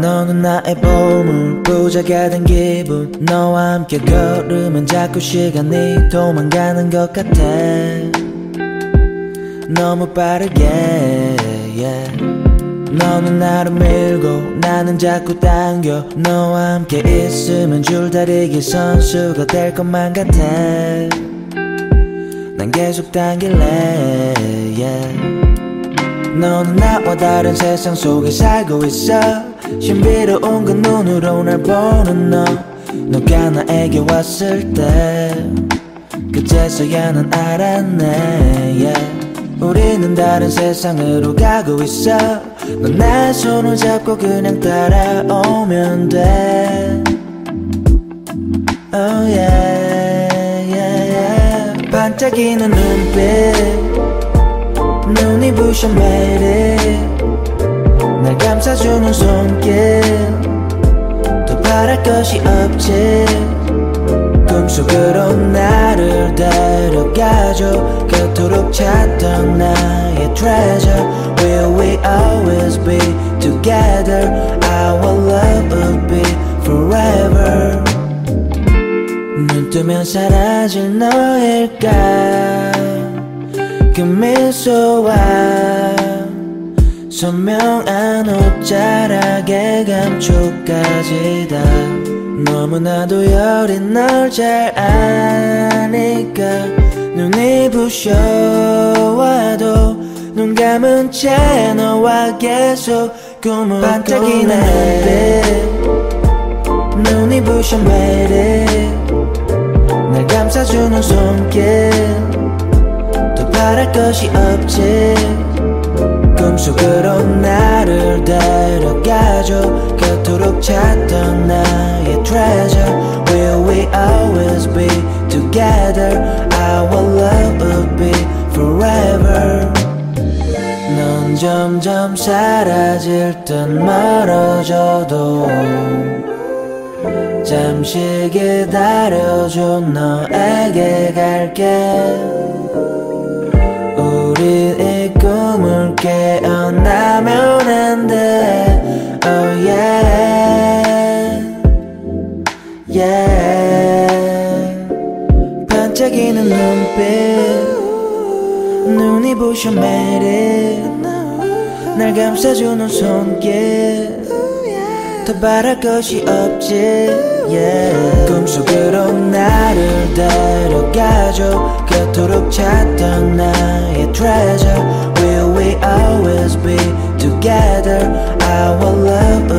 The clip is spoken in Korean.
너는 나의 보물 부자가 된 기분. 너와 함께 걸으면 자꾸 시간이 도망가는 것 같아. 너무 빠르게 yeah. 너는 나를 밀고 나는 자꾸 당겨. 너와 함께 있으면 줄다리기 선수가 될 것만 같아. 난 계속 당길래 yeah. 너는 나와 다른 세상 속에 살고 있어 신비로운 그 눈으로 날 보는 너. 너가 나에게 왔을 때 그제서야 난 알았네 yeah. 우리는 다른 세상으로 가고 있어. 넌 나의 손을 잡고 그냥 따라오면 돼. Oh yeah, yeah, yeah. 반짝이는 눈빛. 눈이 부셔 매일. 날 감싸주는 손길 더 바랄 것이 없지 꿈속으로 나를 데려가줘 그토록 찾던 나의 treasure Will we always be together Our love will be forever 눈 뜨면 사라질 너일까 그 미소와 선명한 옷자락의 감촉까지 다. 너무나도 여린 널 잘 아니까. 눈이 부셔와도 눈 감은 채 너와 계속 꿈을 반짝이는 빛 눈이 부셔 매일 날 감싸주는 손길. 더 바랄 것이 없지 꿈속으로 나를 데려가줘 그토록 찾던 나의 treasure Will we always be together Our love will be forever 넌 점점 사라질 듯 멀어져도 잠시 기다려줘 너에게 갈게 우리 깨어나면 안돼. Oh yeah. Yeah. 반짝이는 눈빛. 눈이 부셔 매일. 날 감싸주는 손길. 더 바랄 것이 없지. Yeah. 꿈속으로 나를 데려가줘. 그토록 찾던 나의 treasure always be together. Our love.